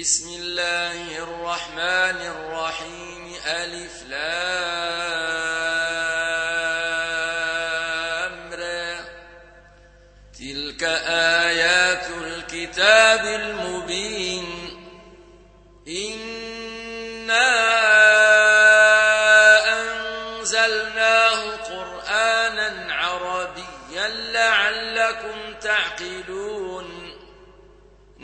بسم الله الرحمن الرحيم. ألف لامر تلك آيات الكتاب المبين. إنا أنزلناه قرآنا عربيا لعلكم تعقلون.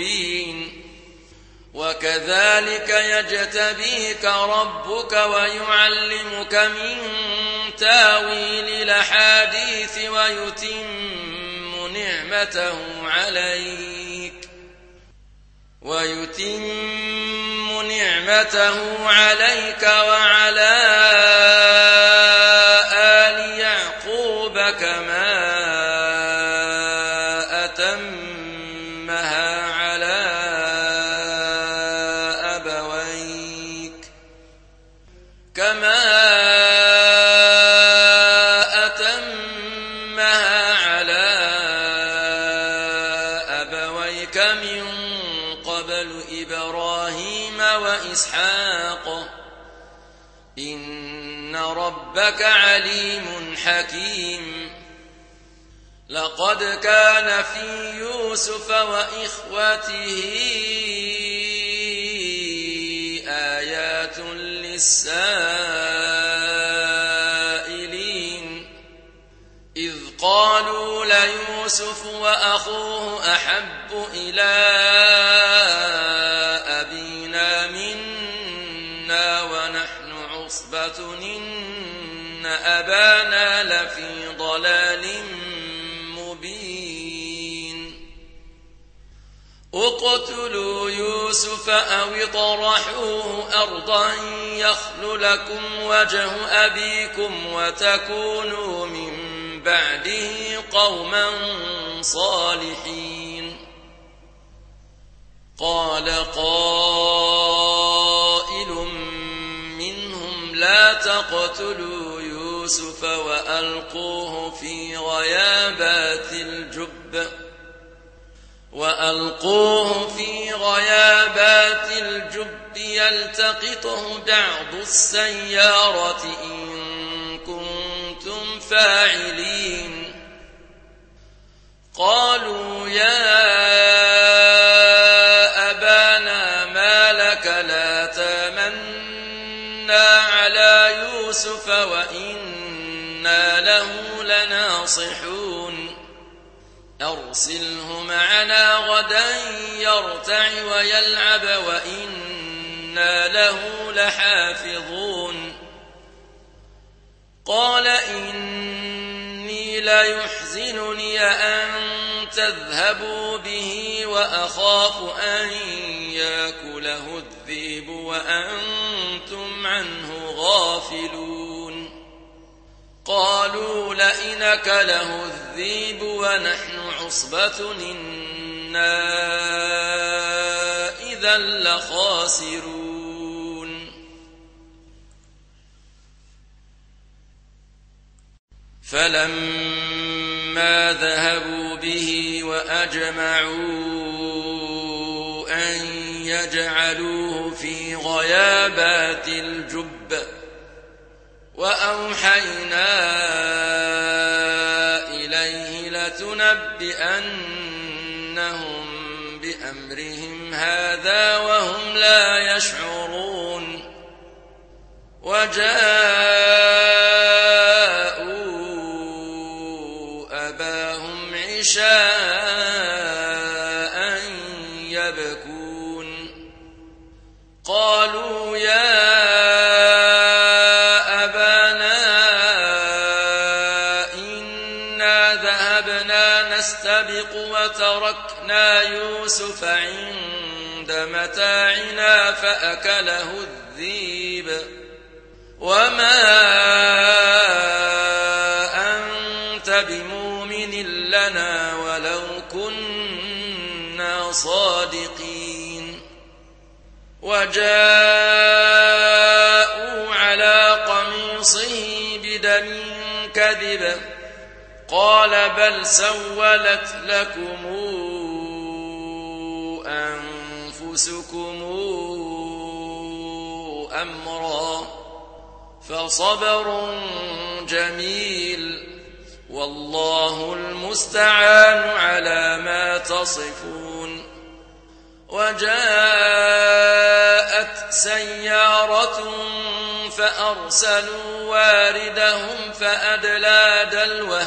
مبين وكذلك يجتبيك ربك ويعلمك من تاويل الأحاديث ويتم نعمته عليك ويتم نعمته عليك وعلى ربك عليم حكيم. لقد كان في يوسف وإخوته آيات للسائلين. إذ قالوا ليوسف وأخوه أحب إلى أبانا لفي ضلال مبين. اقتلوا يوسف أو اطرحوه أرضا يخل لكم وجه أبيكم وتكونوا من بعده قوما صالحين. قال قائل منهم لا تقتلوا يوسف وألقوه في غيابات الجب وألقوه في غيابات الجب يلتقطه بعض السيارة إن كنتم فاعلين. قالوا يا أبانا ما لك لا تمنا على يوسف وإنا له لناصحون أرسله معنا غدا يرتع ويلعب وإنا له لحافظون قال إني ليحزنني أن تذهبوا به وأخاف أن ياكله الذئب وأنتم عنه غافلون قالوا لئن كله الذئب ونحن عصبة إنا إذا لخاسرون. فلما ذهبوا به وأجمعوا أن يجعلوه في غيابات الجب وأوحينا إليه لتنبئنهم بأمرهم هذا وهم لا يشعرون. وجاءوا نستبق وتركنا يوسف عند متاعنا فأكله الذيب. وما أنت بمؤمن لنا ولو كنا صادقين. وجاءوا على قميصه بدم كذب. قال بل سولت لكم أنفسكم أمرا فصبر جميل والله المستعان على ما تصفون وجاءت سيارة فأرسلوا واردهم فأدلى دلوه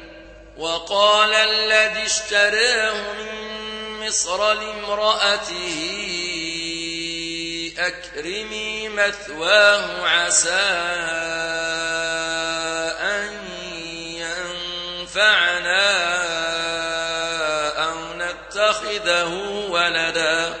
وقال الذي اشتراه من مصر لامرأته أكرمي مثواه عسى أن ينفعنا أو نتخذه ولدا.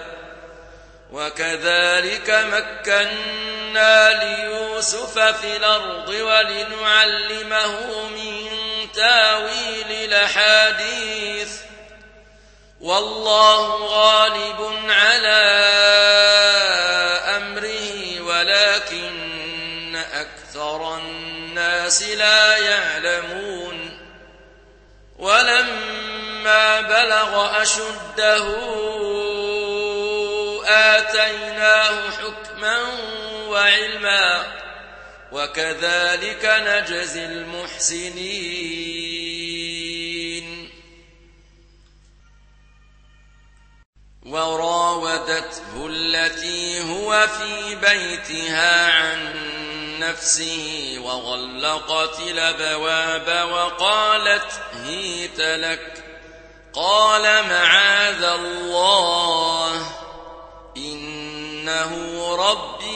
وكذلك مكنا ليوسف في الأرض ولنعلمه من تاويل الأحاديث والله غالب على أمره ولكن أكثر الناس لا يعلمون ولما بلغ أشده آتيناه حكما وعلما وكذلك نجزي المحسنين. وراودته التي هو في بيتها عن نفسه وغلقت الأبواب وقالت هيت لك قال معاذ الله إنه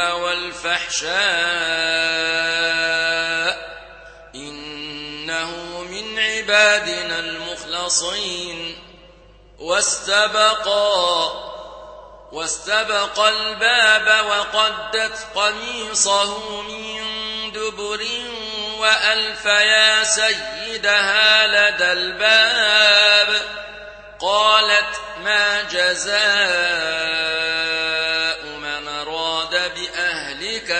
والفحشاء إنه من عبادنا المخلصين. واستبقا واستبق الباب وقدت قميصه من دبر وألف يا سيدها لدى الباب. قالت ما جزاء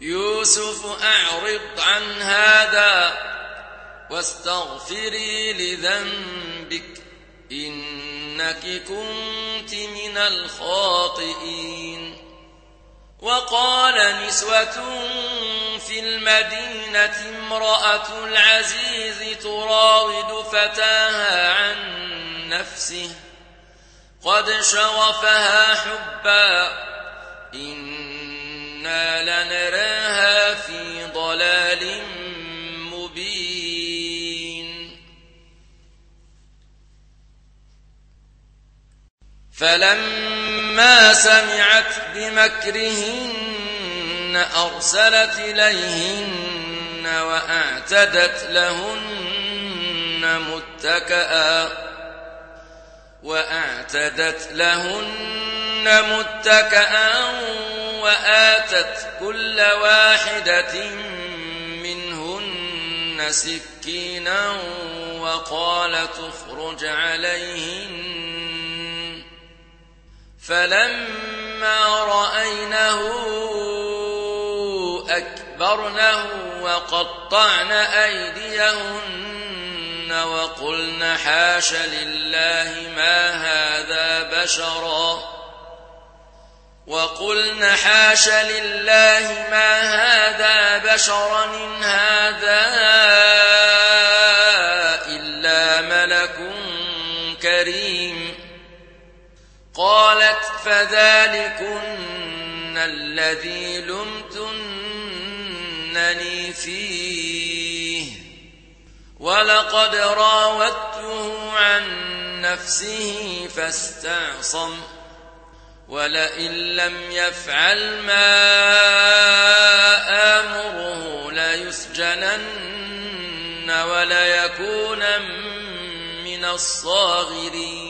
يوسف أعرض عن هذا واستغفري لذنبك إنك كنت من الخاطئين. وقال نسوة في المدينة امرأة العزيز تراود فتاها عن نفسه قد شغفها حبا إنا لنراها فلما سمعت بمكرهن أرسلت إليهن وأعتدت لهن متكئا وأعتدت لهن متكئا وآتت كل واحدة منهن سكينا وقال تخرج عليهن فلما رأينه أكبرنه وقطعن أيديهن وقلن حاش لله ما هذا بشرا وقلن حاش لله ما هذا بشرا إن هذا قالت فذلكن الذي لمتنني فيه. ولقد راودته عن نفسه فاستعصم. ولئن لم يفعل ما آمره ليسجنن وليكون من الصاغرين.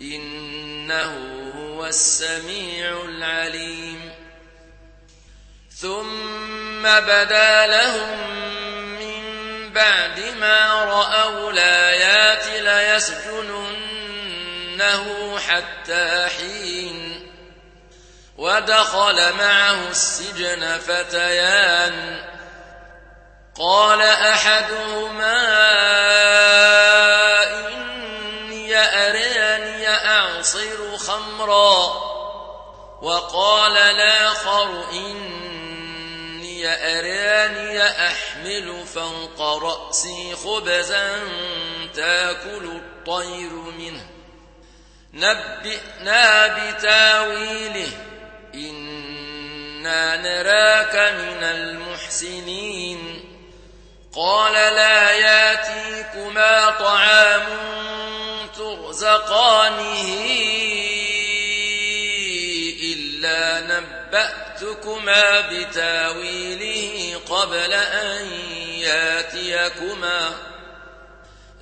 إنه هو السميع العليم. ثم بدا لهم من بعد ما رأوا الآيات ليسجننه حتى حين ودخل معه السجن فتيان. قال أحدهما أعصر خمرا وقال الآخر إني أراني أحمل فوق رأسي خبزا تأكل الطير منه. نبئنا بتاويله. إنا نراك من المحسنين. قال لا ياتيكما طعام ترزقانه. نبأتكما بتاويله قبل أن ياتيكما.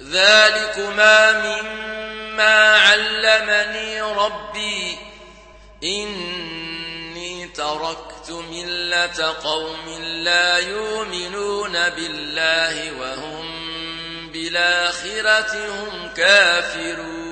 ذلكما مما علمني ربي. إني تركت ملة قوم لا يؤمنون بالله وهم بالآخرة هم كافرون.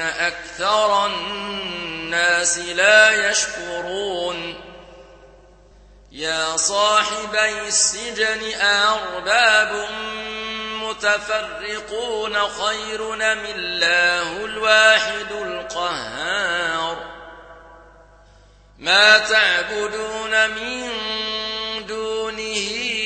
أكثر الناس لا يشكرون. يا صاحبي السجن أرباب متفرقون خير من الله الواحد القهار. ما تعبدون من دونه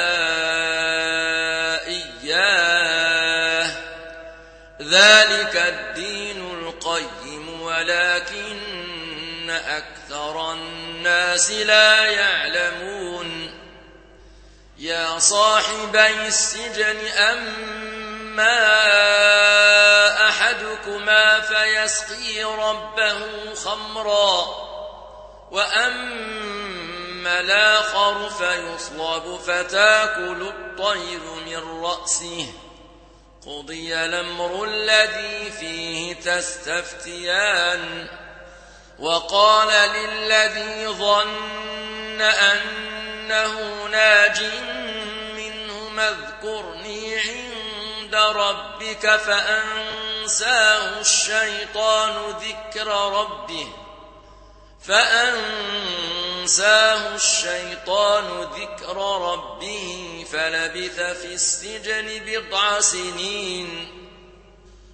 ذلك الدين القيم ولكن أكثر الناس لا يعلمون يا صاحبي السجن أما أحدكما فيسقي ربه خمرا وأما الآخر فيصلب فتاكل الطير من رأسه قضي الأمر الذي فيه تستفتيان وقال للذي ظن أنه ناج منهما اذكرني عند ربك فأنساه الشيطان ذكر ربه فأنساه الشيطان ذكر ربه فلبث في السجن بضع سنين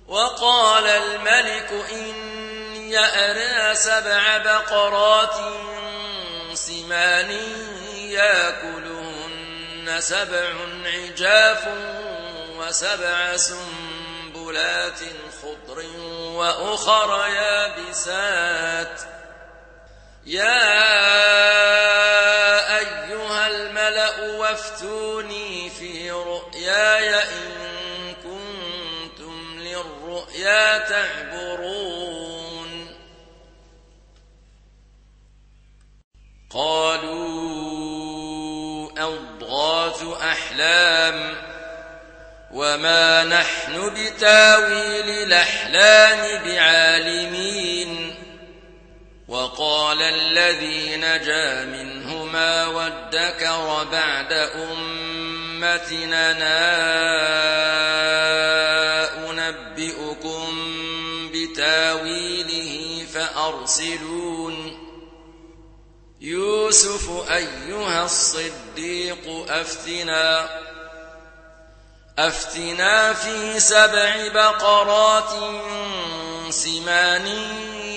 وقال الملك إني أرى سبع بقرات سمان يأكلهن سبع عجاف وسبع سنبلات خضر وأخر يابسات يا أيها الملأ وافتوني في رؤياي إن كنتم للرؤيا تعبرون. قالوا أضغاث أحلام وما نحن بتاويل الأحلام بعالمين. وقال الذي نجا منهما وادكر بعد أمتنا أنبئكم بتاويله فأرسلون. يوسف أيها الصديق أفتنا أفتنا في سبع بقرات سمان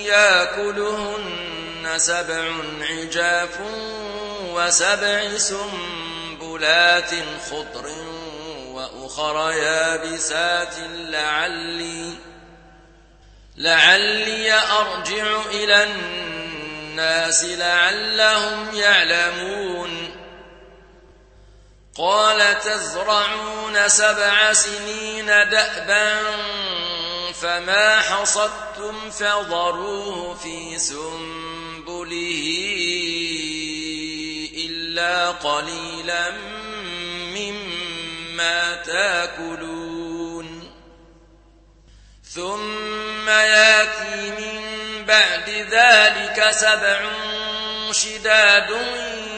ياكلهن سبع عجاف وسبع سنبلات خضر وأخر يابسات لعلي لعلي أرجع إلى الناس لعلهم يعلمون. قال تزرعون سبع سنين دأبا فما حصدتم فضروه في سنبله إلا قليلا مما تاكلون ثم ياتي من بعد ذلك سبع شداد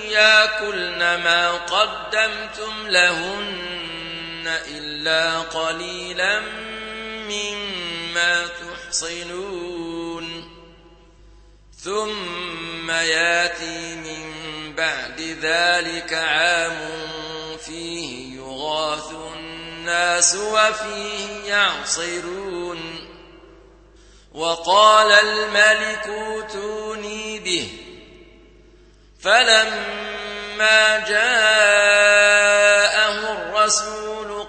ياكلن ما قدمتم لهن إلا قليلا مما تحصنون. ثم ياتي من بعد ذلك عام فيه يغاث الناس وفيه يعصرون. وقال الملك اوتوني به. فلما جاءه الرسول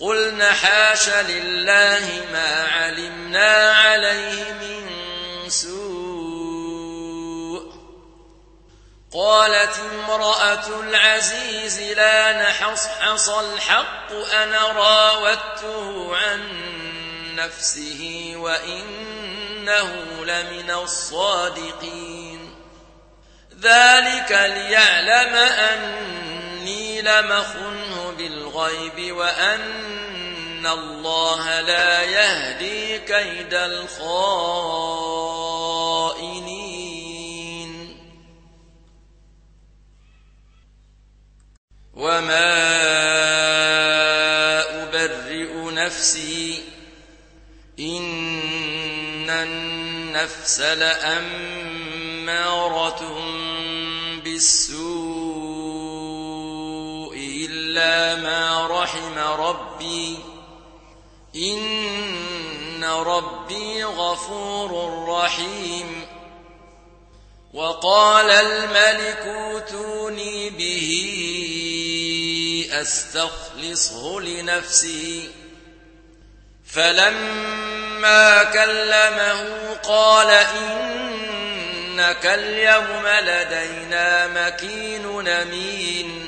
قلن حاش لله ما علمنا عليه من سوء. قالت امرأة العزيز لا نحصحص الحق أنا راودته عن نفسه وإنه لمن الصادقين. ذلك ليعلم أني لمخنه بالغيب وأن الله لا يهدي كيد الخائنين. وما أبرئ نفسي إن النفس لأمارة بالسوء. إلا ما رحم ربي. إن ربي غفور رحيم. وقال الملك اوتوني به أستخلصه لنفسي. فلما كلمه قال إنك اليوم لدينا مكين أمين.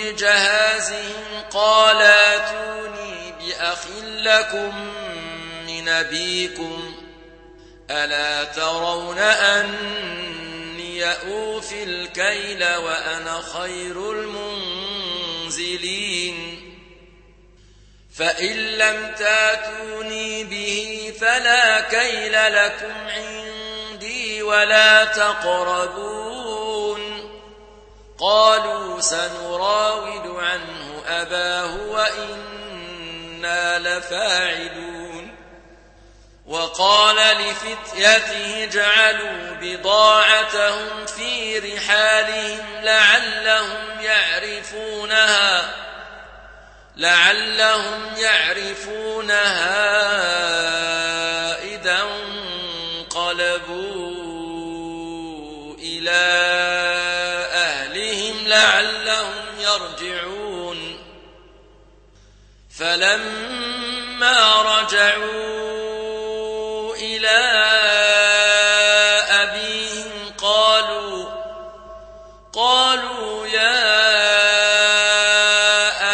بجهازهم قال آتوني بأخ لكم من أبيكم ألا ترون أني أوفي الكيل وأنا خير المنزلين؟ فإن لم تاتوني به فلا كيل لكم عندي ولا تقربون. قالوا سنراود عنه أباه وإنا لفاعلون. وقال لفتيته جعلوا بضاعتهم في رحالهم لعلهم يعرفونها لعلهم يعرفونها إذا انقلبوا إلى فلما رجعوا إلى أبيهم قالوا قالوا يا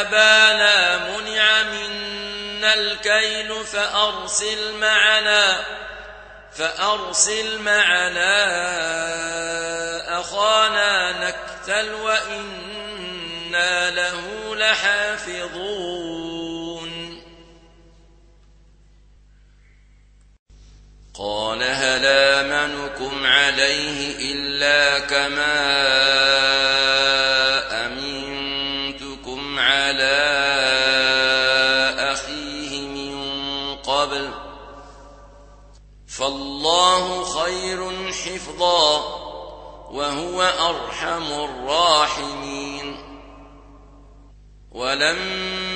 أبانا منع منا الكيل فأرسل معنا فأرسل معنا أخانا نكتل وإنا له لحافظون. قال هل آمنكم عليه إلا كما أمنتكم على أخيه من قبل فالله خير حفظا وهو أرحم الراحمين ولما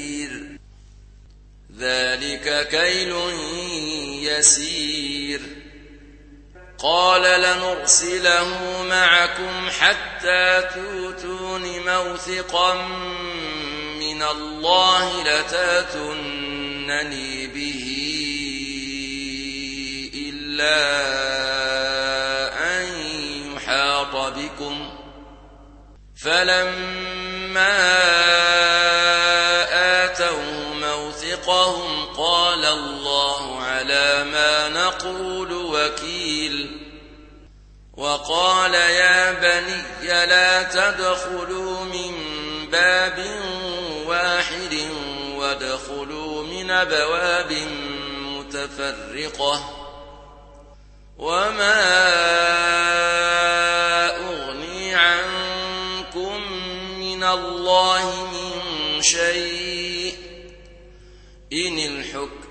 ذلك كيل يسير. قال لنرسله معكم حتى توتون موثقا من الله لتاتونني به إلا بكم. فلما الله على ما نقول وكيل وقال يا بني لا تدخلوا من باب واحد وادخلوا من أبواب متفرقة وما الله من شيء إن الحكم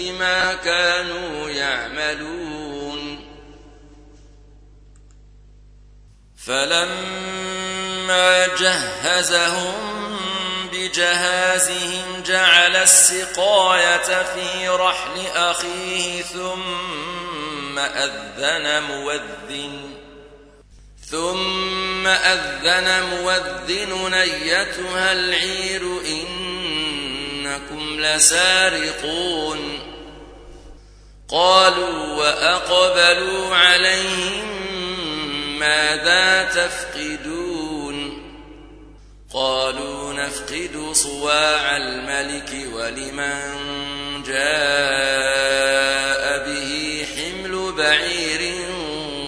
بما كانوا يعملون. فلما جهزهم بجهازهم جعل السقاية في رحل أخيه ثم أذن موذن ثم أذن موذن أيتها العير إنكم لسارقون. قالوا وأقبلوا عليهم ماذا تفقدون؟ قالوا نفقد صواع الملك ولمن جاء به حمل بعير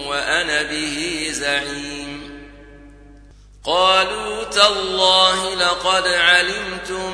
وأنا به زعيم. قالوا تالله لقد علمتم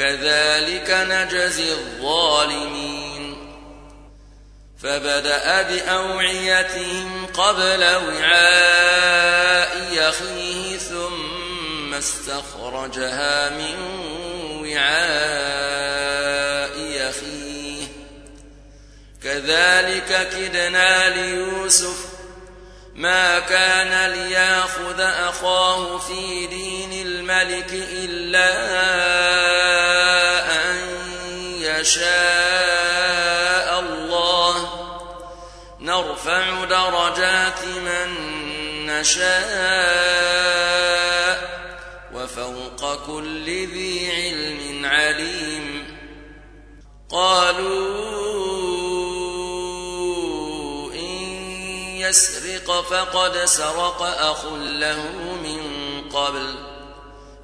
كذلك نجزي الظالمين. فبدأ بأوعيتهم قبل وعاء يخيه ثم استخرجها من وعاء يخيه كذلك كدنا ليوسف. ما كان ليأخذ أخاه في دين الملك إلا يشاء الله. نرفع درجات من نشاء وفوق كل ذي علم عليم. قالوا يسرق فقد سرق أخ له من قبل.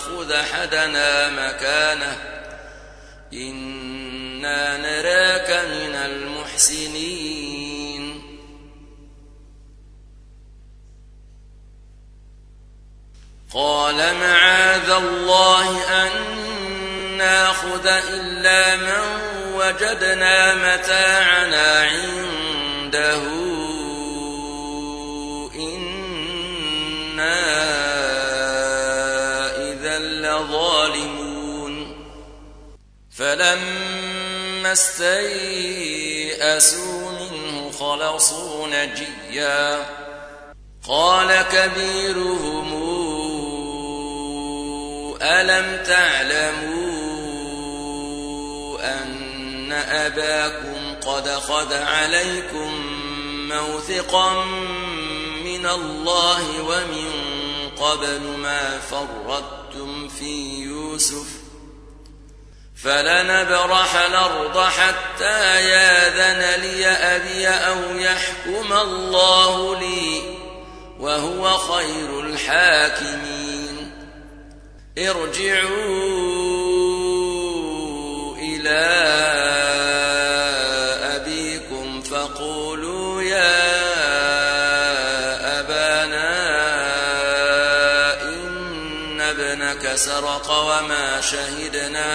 فخذ حدنا مكانه. إنا نراك من المحسنين. قال معاذ الله أن نأخذ إلا من وجدنا متاعنا عنده. فلما استيئسوا منه خلصوا نجيا. قال كبيرهم ألم تعلموا أن أباكم قد خذ عليكم موثقا من الله ومن قبل ما فرطتم في يوسف فلنبرح الأرض حتى ياذن لي أبي أو يحكم الله لي وهو خير الحاكمين. ارجعوا إلى وما شهدنا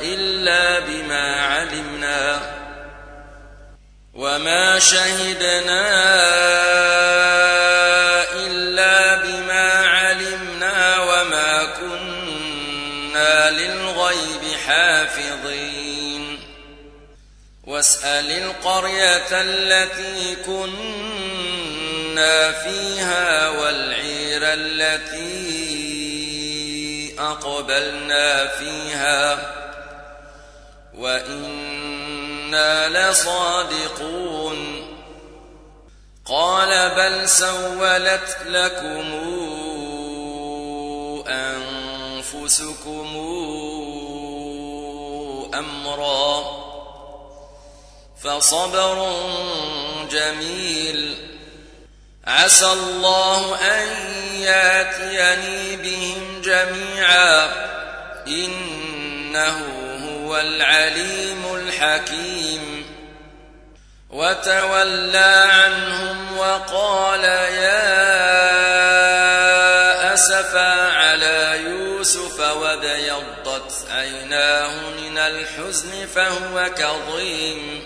إلا بما علمنا. وما شهدنا إلا بما علمنا وما كنا للغيب حافظين. واسأل القرية التي كنا فيها والعير التي أقبلنا فيها وإنا لصادقون. قال بل سولت لكم أنفسكم أمرا فصبر جميل. عسى الله أن ياتيني بهم جميعا. إنه هو العليم الحكيم. وتولى عنهم وقال يا أسفا على يوسف وابيضت عيناه من الحزن فهو كظيم.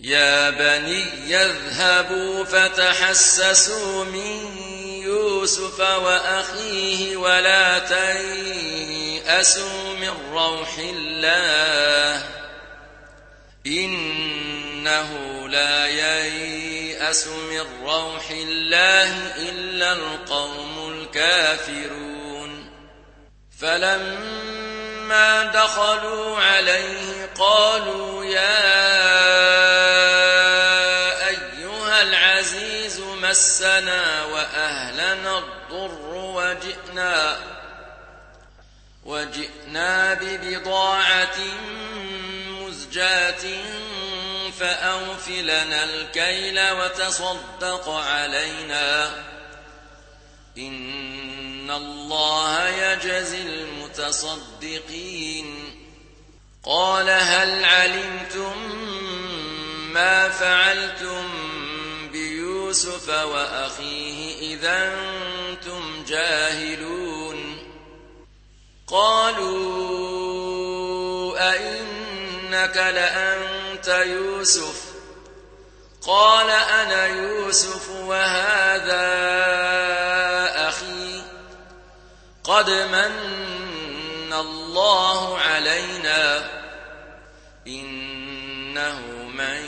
يا بني يذهبوا فتحسسوا من يوسف وأخيه ولا تيأسوا من روح الله إنه لا ييأس من روح الله إلا القوم الكافرون فلما دخلوا عليه قالوا يا مسنا وأهلنا الضر وجئنا وجئنا ببضاعة مزجاة فأوف لنا الكيل وتصدق علينا إن الله يجزي المتصدقين قال هل علمتم ما فعلتم بيوسف وأخيه إذا أنتم جاهلون. قالوا أئنك لأنت يوسف؟ قال أنا يوسف وهذا أخي. قد من الله علينا. إنه من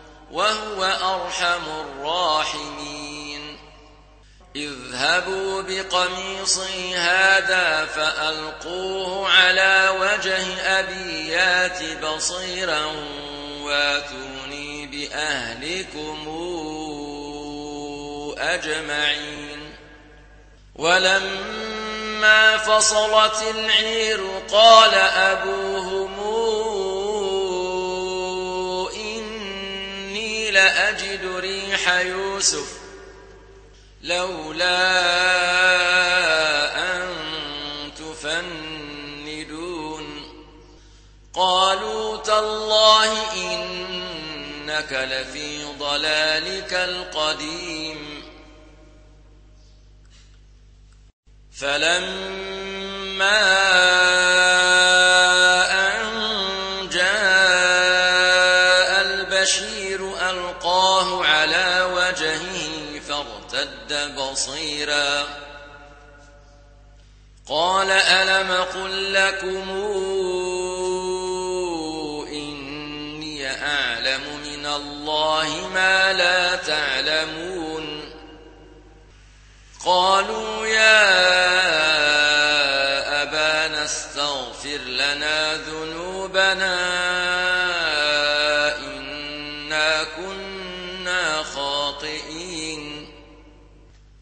وهو أرحم الراحمين. اذهبوا بقميصي هذا فألقوه على وجه أبي يات بصيرا واتوني بأهلكم أجمعين. ولما فصلت العير قال أبوهم لأجد ريح يوسف لولا أن تفندون. قالوا تالله إنك لفي ضلالك القديم. فلما بصيرا. قال ألم قل لكم إني أعلم من الله ما لا تعلمون. قالوا يا أبانا استغفر لنا ذنوبنا إنا كنا خاطئين.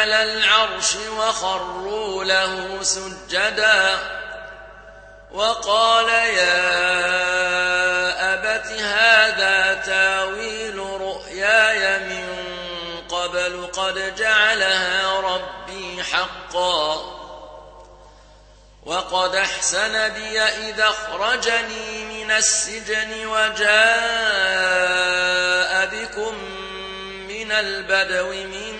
على العرش وخروا له سجدا وقال يا أبت هذا تاويل رؤياي من قبل قد جعلها ربي حقا وقد أحسن بي إذا أخرجني من السجن وجاء بكم من البدو من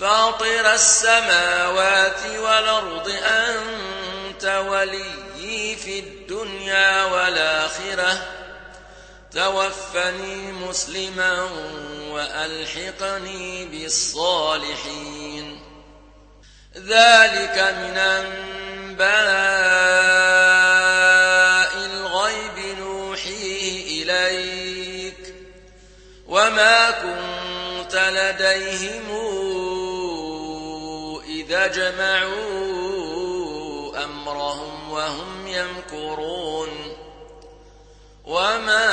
فاطر السماوات والأرض أنت وليي في الدنيا والآخرة. توفني مسلما وألحقني بالصالحين. ذلك من أنباء الغيب نوحيه إليك. وما كنت لديهم إذا جمعوا أمرهم وهم يمكرون وما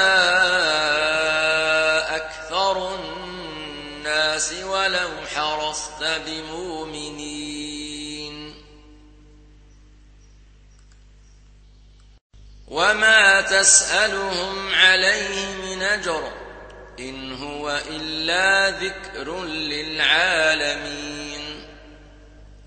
أكثر الناس ولو حرصت بمؤمنين. وما تسألهم عليه من أجر إن هو إلا ذكر للعالمين.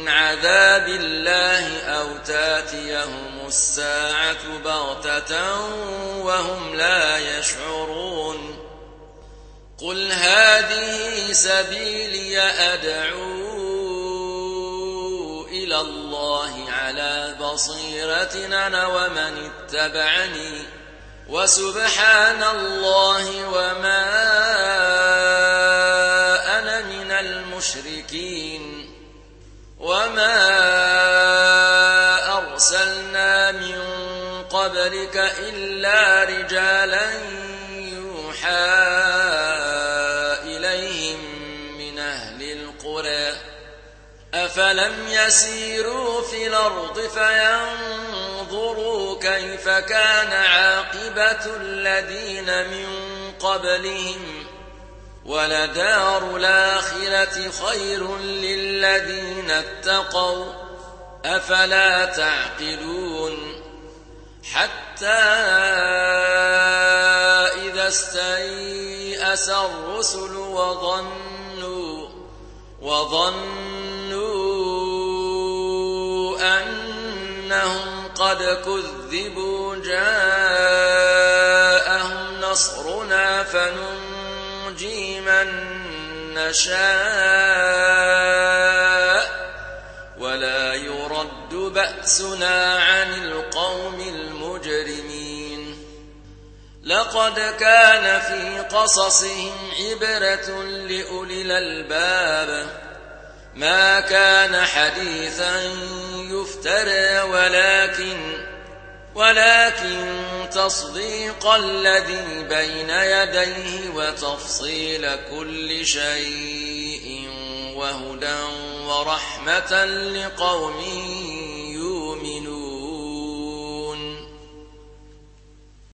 من عذاب الله أو تأتيهم الساعة بغتة وهم لا يشعرون قل هذه سبيلي أدعو إلى الله على بصيرة أنا ومن اتبعني وسبحان الله وما أنا من المشركين وما أرسلنا من قبلك إلا رجالا يوحى إليهم من أهل القرى أفلم يسيروا في الأرض فينظروا كيف كان عاقبة الذين من قبلهم ولدار الآخرة خير للذين اتقوا أفلا تعقلون؟ حتى إذا استيأس الرسل وظنوا وظنوا أنهم قد كذبوا جاءهم نصرنا فننجي من نشاء ولا يرد بأسنا عن القوم المجرمين. لقد كان في قصصهم عبرة لأولي الألباب. ما كان حديثا يفترى ولكن ولكن تصديق الذي بين يديه وتفصيل كل شيء وهدى ورحمة لقوم